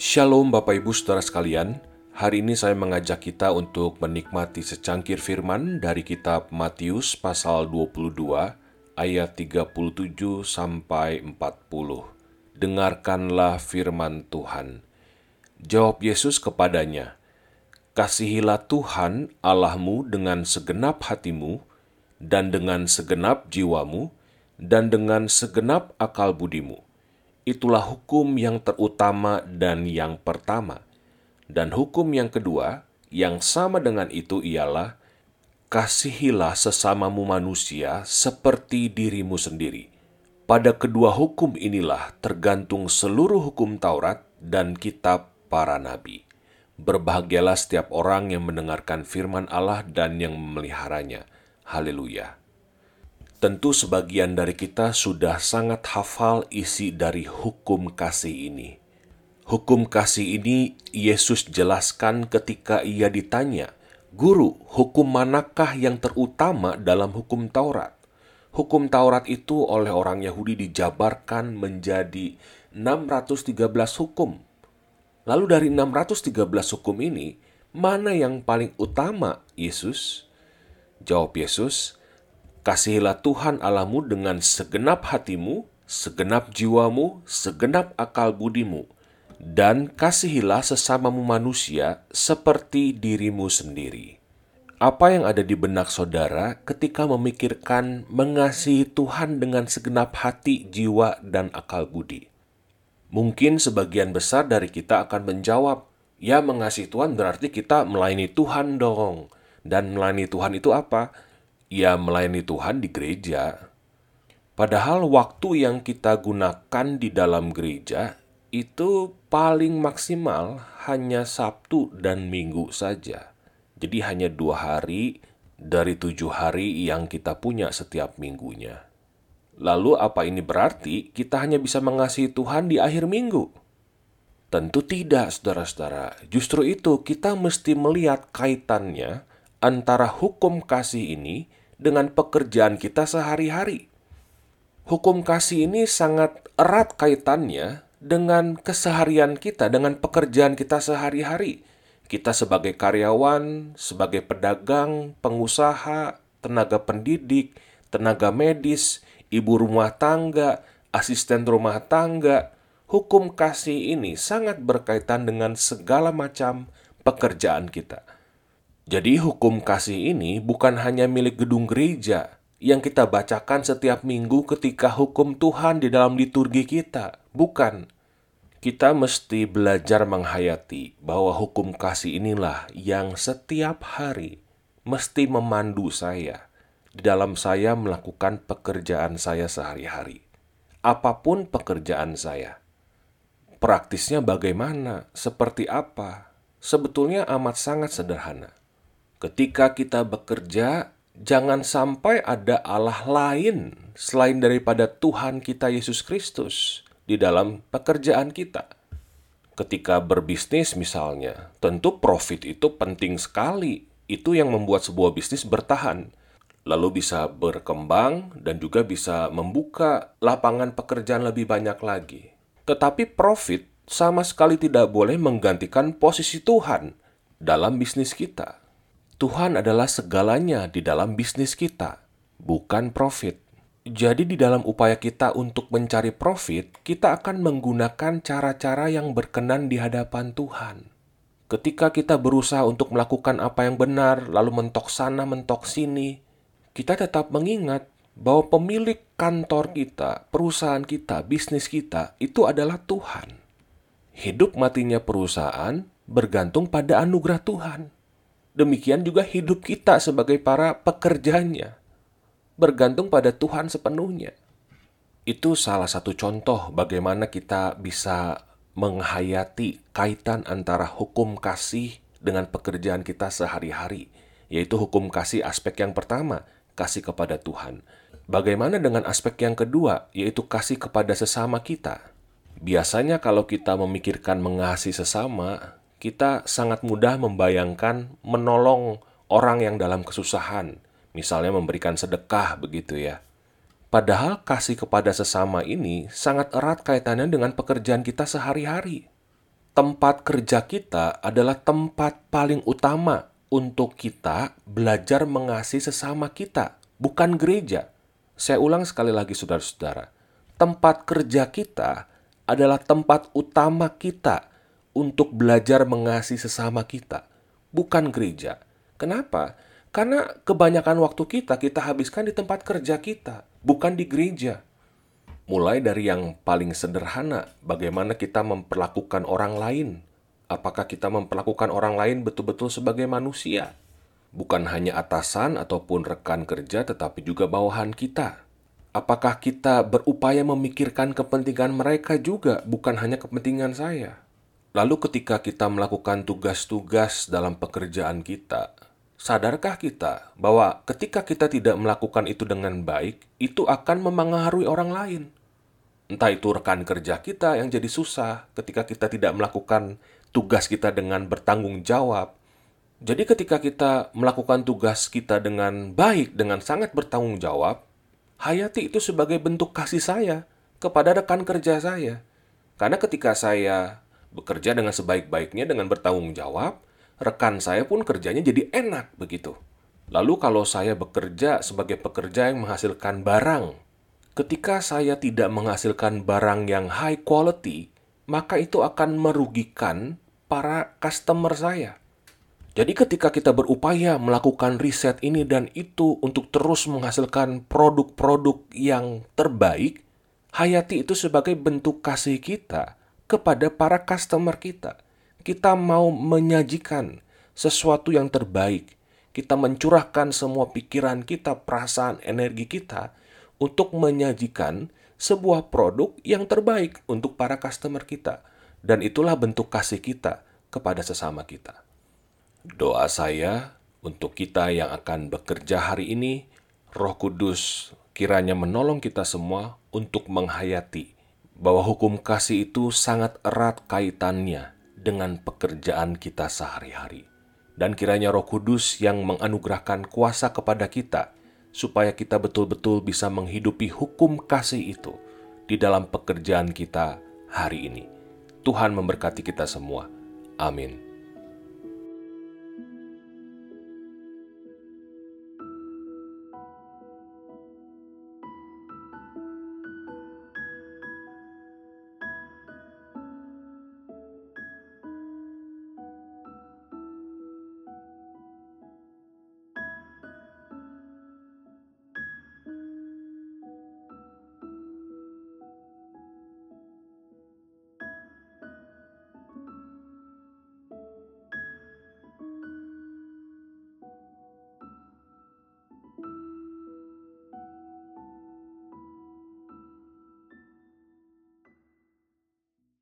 Shalom Bapak Ibu Saudara sekalian, hari ini saya mengajak kita untuk menikmati secangkir firman dari kitab Matius pasal 22 ayat 37 sampai 40. Dengarkanlah firman Tuhan. Jawab Yesus kepadanya, Kasihilah Tuhan Allahmu dengan segenap hatimu, dan dengan segenap jiwamu, dan dengan segenap akal budimu Itulah hukum yang terutama dan yang pertama. Dan hukum yang kedua, yang sama dengan itu ialah, kasihilah sesamamu manusia seperti dirimu sendiri. Pada kedua hukum inilah tergantung seluruh hukum Taurat dan kitab para nabi. Berbahagialah setiap orang yang mendengarkan firman Allah dan yang memeliharanya. Haleluya! Tentu sebagian dari kita sudah sangat hafal isi dari hukum kasih ini. Hukum kasih ini Yesus jelaskan ketika ia ditanya, "Guru, hukum manakah yang terutama dalam hukum Taurat?" Hukum Taurat itu oleh orang Yahudi dijabarkan menjadi 613 hukum. Lalu dari 613 hukum ini, mana yang paling utama, Yesus? Jawab Yesus, Kasihilah Tuhan Allahmu dengan segenap hatimu, segenap jiwamu, segenap akal budimu, dan kasihilah sesamamu manusia seperti dirimu sendiri. Apa yang ada di benak saudara ketika memikirkan mengasihi Tuhan dengan segenap hati, jiwa, dan akal budi? Mungkin sebagian besar dari kita akan menjawab, "Ya, mengasihi Tuhan berarti kita melayani Tuhan dong." Dan melayani Tuhan itu apa? ya melayani Tuhan di gereja. Padahal waktu yang kita gunakan di dalam gereja itu paling maksimal hanya Sabtu dan Minggu saja. Jadi hanya dua hari dari tujuh hari yang kita punya setiap minggunya. Lalu apa ini berarti kita hanya bisa mengasihi Tuhan di akhir minggu? Tentu tidak, saudara-saudara. Justru itu kita mesti melihat kaitannya antara hukum kasih ini dengan pekerjaan kita sehari-hari. Hukum kasih ini sangat erat kaitannya dengan keseharian kita, dengan pekerjaan kita sehari-hari. Kita sebagai karyawan, sebagai pedagang, pengusaha, tenaga pendidik, tenaga medis, ibu rumah tangga, asisten rumah tangga, hukum kasih ini sangat berkaitan dengan segala macam pekerjaan kita. Jadi hukum kasih ini bukan hanya milik gedung gereja yang kita bacakan setiap minggu ketika hukum Tuhan di dalam liturgi kita. Bukan. Kita mesti belajar menghayati bahwa hukum kasih inilah yang setiap hari mesti memandu saya di dalam saya melakukan pekerjaan saya sehari-hari. Apa pun pekerjaan saya. Praktisnya bagaimana? Seperti apa? Sebetulnya amat sangat sederhana Ketika kita bekerja, jangan sampai ada Allah lain selain daripada Tuhan kita Yesus Kristus di dalam pekerjaan kita. Ketika berbisnis misalnya, tentu profit itu penting sekali. Itu yang membuat sebuah bisnis bertahan. Lalu bisa berkembang dan juga bisa membuka lapangan pekerjaan lebih banyak lagi. Tetapi profit sama sekali tidak boleh menggantikan posisi Tuhan dalam bisnis kita. Tuhan adalah segalanya di dalam bisnis kita, bukan profit. Jadi, di dalam upaya kita untuk mencari profit, kita akan menggunakan cara-cara yang berkenan di hadapan Tuhan. Ketika kita berusaha untuk melakukan apa yang benar, lalu mentok sana, mentok sini, kita tetap mengingat bahwa pemilik kantor kita, perusahaan kita, bisnis kita itu adalah Tuhan. Hidup matinya perusahaan bergantung pada anugerah Tuhan. Demikian juga hidup kita sebagai para pekerjanya, bergantung pada Tuhan sepenuhnya. Itu salah satu contoh bagaimana kita bisa menghayati kaitan antara hukum kasih dengan pekerjaan kita sehari-hari, yaitu hukum kasih aspek yang pertama, kasih kepada Tuhan. Bagaimana dengan aspek yang kedua, yaitu kasih kepada sesama kita? Biasanya, kalau kita memikirkan mengasihi sesama, kita sangat mudah membayangkan menolong orang yang dalam kesusahan, misalnya memberikan sedekah, begitu ya. Padahal kasih kepada sesama ini sangat erat kaitannya dengan pekerjaan kita sehari-hari. Tempat kerja kita adalah tempat paling utama untuk kita belajar mengasihi sesama kita, bukan gereja. Saya ulang sekali lagi saudara-saudara. Tempat kerja kita adalah tempat utama kita untuk belajar mengasihi sesama kita, bukan gereja. Kenapa? Karena kebanyakan waktu kita kita habiskan di tempat kerja kita, bukan di gereja. Mulai dari yang paling sederhana, bagaimana kita memperlakukan orang lain. Apakah kita memperlakukan orang lain betul-betul sebagai manusia? Bukan hanya atasan ataupun rekan kerja, tetapi juga bawahan kita. Apakah kita berupaya memikirkan kepentingan mereka juga, bukan hanya kepentingan saya? Lalu, ketika kita melakukan tugas-tugas dalam pekerjaan kita, Sadarkah kita bahwa ketika kita tidak melakukan itu dengan baik, itu akan memengaruhi orang lain? Entah itu rekan kerja kita yang jadi susah ketika kita tidak melakukan tugas kita dengan bertanggung jawab. Jadi ketika kita melakukan tugas kita dengan baik, dengan sangat bertanggung jawab, hayati itu sebagai bentuk kasih saya kepada rekan kerja saya. Karena ketika saya bekerja dengan sebaik-baiknya dengan bertanggung jawab, rekan saya pun kerjanya jadi enak begitu. Lalu kalau saya bekerja sebagai pekerja yang menghasilkan barang, ketika saya tidak menghasilkan barang yang high quality, maka itu akan merugikan para customer saya. Jadi ketika kita berupaya melakukan riset ini dan itu untuk terus menghasilkan produk-produk yang terbaik, hayati itu sebagai bentuk kasih kita kepada para customer kita kita mau menyajikan sesuatu yang terbaik. Kita mencurahkan semua pikiran kita, perasaan, energi kita untuk menyajikan sebuah produk yang terbaik untuk para customer kita. Dan itulah bentuk kasih kita kepada sesama kita. Doa saya untuk kita yang akan bekerja hari ini, Roh Kudus kiranya menolong kita semua untuk menghayati bahwa hukum kasih itu sangat erat kaitannya dengan pekerjaan kita sehari-hari. Dan kiranya Roh Kudus yang menganugerahkan kuasa kepada kita, supaya kita betul-betul bisa menghidupi hukum kasih itu di dalam pekerjaan kita hari ini. Tuhan memberkati kita semua. Amin.